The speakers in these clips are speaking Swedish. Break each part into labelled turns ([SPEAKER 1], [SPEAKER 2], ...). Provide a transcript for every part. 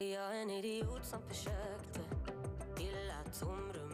[SPEAKER 1] Jag är en idiot som försökte.
[SPEAKER 2] Gilla tomrum.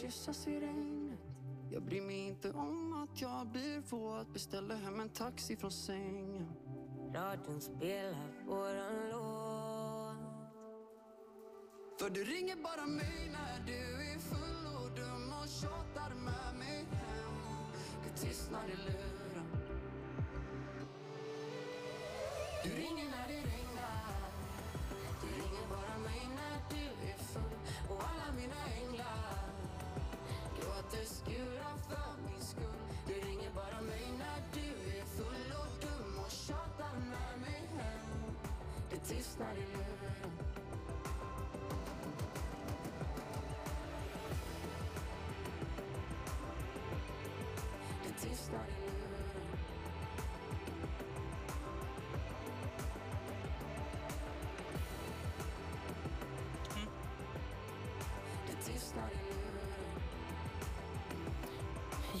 [SPEAKER 2] Kyssas i regnet? Jag bryr mig inte om att jag blir våt. Beställer hem en taxi från sängen.
[SPEAKER 1] Radion spelar våran låt.
[SPEAKER 2] För du ringer bara mig när du är full och dum och tjatar med mig hem. Det tystnar i luren. Du ringer när det Det tystnar i luren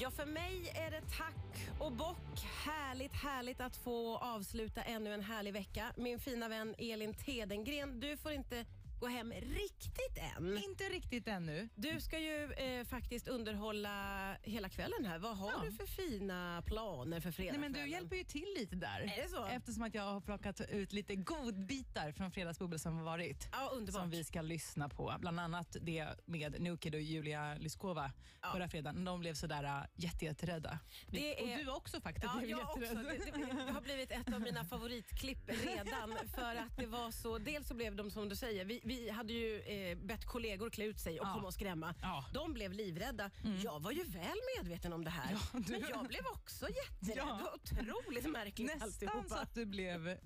[SPEAKER 3] Ja, för mig är det tack och bock. Härligt, härligt att få avsluta ännu en härlig vecka. Min fina vän Elin Tedengren, du får inte gå hem riktigt än.
[SPEAKER 4] Inte riktigt ännu.
[SPEAKER 3] Du ska ju eh, faktiskt underhålla hela kvällen här. Vad har
[SPEAKER 4] Ja.
[SPEAKER 3] du för fina planer för
[SPEAKER 4] Nej,
[SPEAKER 3] fredagskvällen?
[SPEAKER 4] men du hjälper ju till lite där.
[SPEAKER 3] Är det så?
[SPEAKER 4] Eftersom att jag har plockat ut lite godbitar från Fredagsbubbel som har varit.
[SPEAKER 3] Ja, underbart.
[SPEAKER 4] Som vi ska lyssna på. Bland annat det med Nukid och Julia Lyskova förra fredagen. De blev sådär jätte, jätterädda.
[SPEAKER 3] Det
[SPEAKER 4] Och
[SPEAKER 3] är-
[SPEAKER 4] du också faktiskt
[SPEAKER 3] Ja,
[SPEAKER 4] blev
[SPEAKER 3] jag också.
[SPEAKER 4] jätterädd.
[SPEAKER 3] Det, det, det har blivit ett av mina favoritklipp redan. För att det var så, dels så blev de som du säger, vi, vi hade ju eh, bett kollegor klä ut sig och
[SPEAKER 4] Ja.
[SPEAKER 3] komma och skrämma.
[SPEAKER 4] Ja.
[SPEAKER 3] De blev livrädda. Jag var ju väl medveten om det här.
[SPEAKER 4] Ja, du-
[SPEAKER 3] Men jag blev också jätterädd.
[SPEAKER 4] Ja.
[SPEAKER 3] Det var otroligt märkligt
[SPEAKER 4] Nästan
[SPEAKER 3] alltihopa.
[SPEAKER 4] så att du blev eh,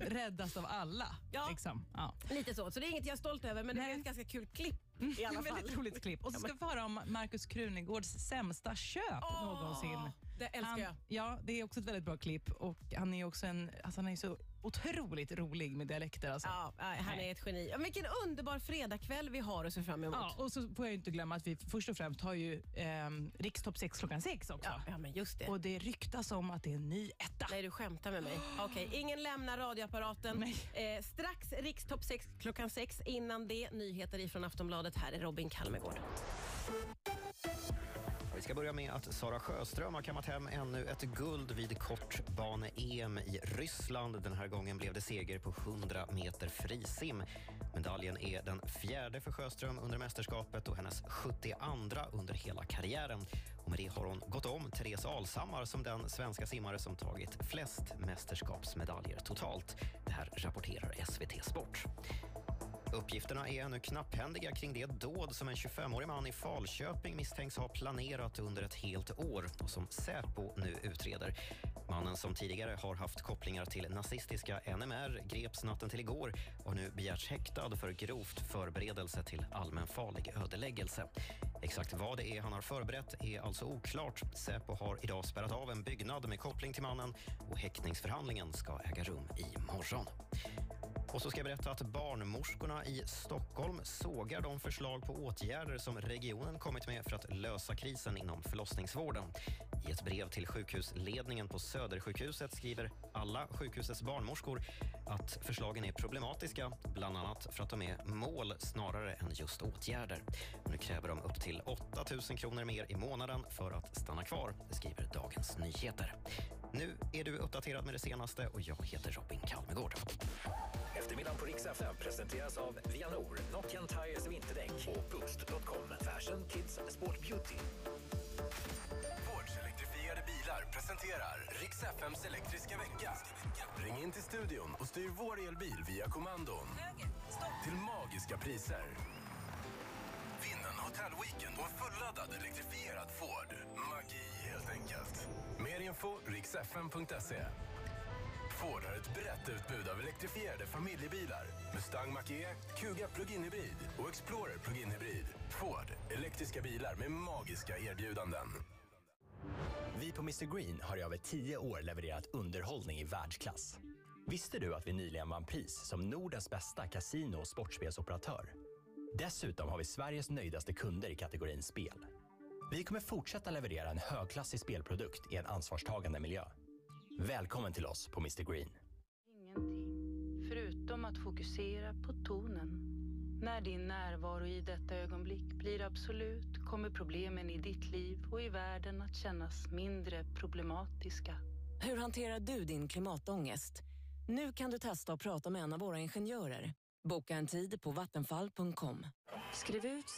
[SPEAKER 4] räddast av alla.
[SPEAKER 3] Ja.
[SPEAKER 4] Liksom. Ja.
[SPEAKER 3] Lite så. Så det är inget jag är stolt över, men det
[SPEAKER 4] Nej.
[SPEAKER 3] blev ett ganska kul klipp i alla fall.
[SPEAKER 4] Väldigt roligt klipp. Och så ska vi få höra om Markus Krunegårds sämsta köp någonsin.
[SPEAKER 3] det älskar jag.
[SPEAKER 4] Ja, det är också ett väldigt bra klipp och han är också en, alltså han är så otroligt rolig med dialekter. Alltså.
[SPEAKER 3] Ja, han är ett geni. Vilken underbar fredagkväll vi har att se fram emot.
[SPEAKER 4] Ja, och så får jag inte glömma att vi först och främst har ju eh, Rikstopp 6 klockan 6 också.
[SPEAKER 3] Ja, ja, men just det.
[SPEAKER 4] Och det ryktas om att det är en ny etta.
[SPEAKER 3] Nej, du skämtar med mig. Okej, ingen lämnar radioapparaten. Eh, strax Rikstopp 6 klockan 6. Innan det, nyheter ifrån Aftonbladet. Här är Robin Kalmegård.
[SPEAKER 5] Vi ska börja med att Sara Sjöström har kammat hem ännu ett guld vid kortbane-EM i Ryssland. Den här gången blev det seger på 100 meter frisim. Medaljen är den fjärde för Sjöström under mästerskapet och hennes 72 under hela karriären. Och med det har hon gått om Therese Alshammar som den svenska simmare som tagit flest mästerskapsmedaljer totalt. Det här rapporterar SVT Sport. Uppgifterna är ännu knapphändiga kring det dåd som en 25-årig man i Falköping misstänks ha planerat under ett helt år och som Säpo nu utreder. Mannen som tidigare har haft kopplingar till nazistiska NMR greps natten till igår och har nu begärts häktad för grovt förberedelse till allmänfarlig ödeläggelse. Exakt vad det är han har förberett är alltså oklart. Säpo har idag spärrat av en byggnad med koppling till mannen och häktningsförhandlingen ska äga rum imorgon. Och så ska jag berätta att barnmorskorna i Stockholm sågar de förslag på åtgärder som regionen kommit med för att lösa krisen inom förlossningsvården. I ett brev till sjukhusledningen på Södersjukhuset skriver alla sjukhusets barnmorskor att förslagen är problematiska, bland annat för att de är mål snarare än just åtgärder. Nu kräver de upp till 8 000 kronor mer i månaden för att stanna kvar, det skriver Dagens Nyheter. Nu är du uppdaterad med det senaste och jag heter Robin Kalmegård
[SPEAKER 6] presenteras av Vianor, Nokian Tires vinterdäck och Boost.com. Fashion, Kids Sport Beauty.
[SPEAKER 7] Ford's elektrifierade bilar presenterar Rix FMs elektriska vecka. Ring in till studion och styr vår elbil via kommandon. Till magiska priser. Vinn en hotellweekend och en fulladdad elektrifierad Ford. Magi helt enkelt. Mer info riksfm.se. Ford har ett brett utbud av elektrifierade familjebilar. Mustang Mach-E, Kuga Plug-in Hybrid och Explorer Plug-in Hybrid. Ford, elektriska bilar med magiska erbjudanden.
[SPEAKER 8] Vi på Mr Green har i över tio år levererat underhållning i världsklass. Visste du att vi nyligen vann pris som Nordens bästa kasino och sportspelsoperatör? Dessutom har vi Sveriges nöjdaste kunder i kategorin spel. Vi kommer fortsätta leverera en högklassig spelprodukt i en ansvarstagande miljö. Välkommen till oss på Mr Green.
[SPEAKER 9] Ingenting, förutom att fokusera på tonen. När din närvaro i detta ögonblick blir absolut kommer problemen i ditt liv och i världen att kännas mindre problematiska.
[SPEAKER 10] Hur hanterar du din klimatångest? Nu kan du testa att prata med en av våra ingenjörer. Boka en tid på vattenfall.com.
[SPEAKER 9] Skriv ut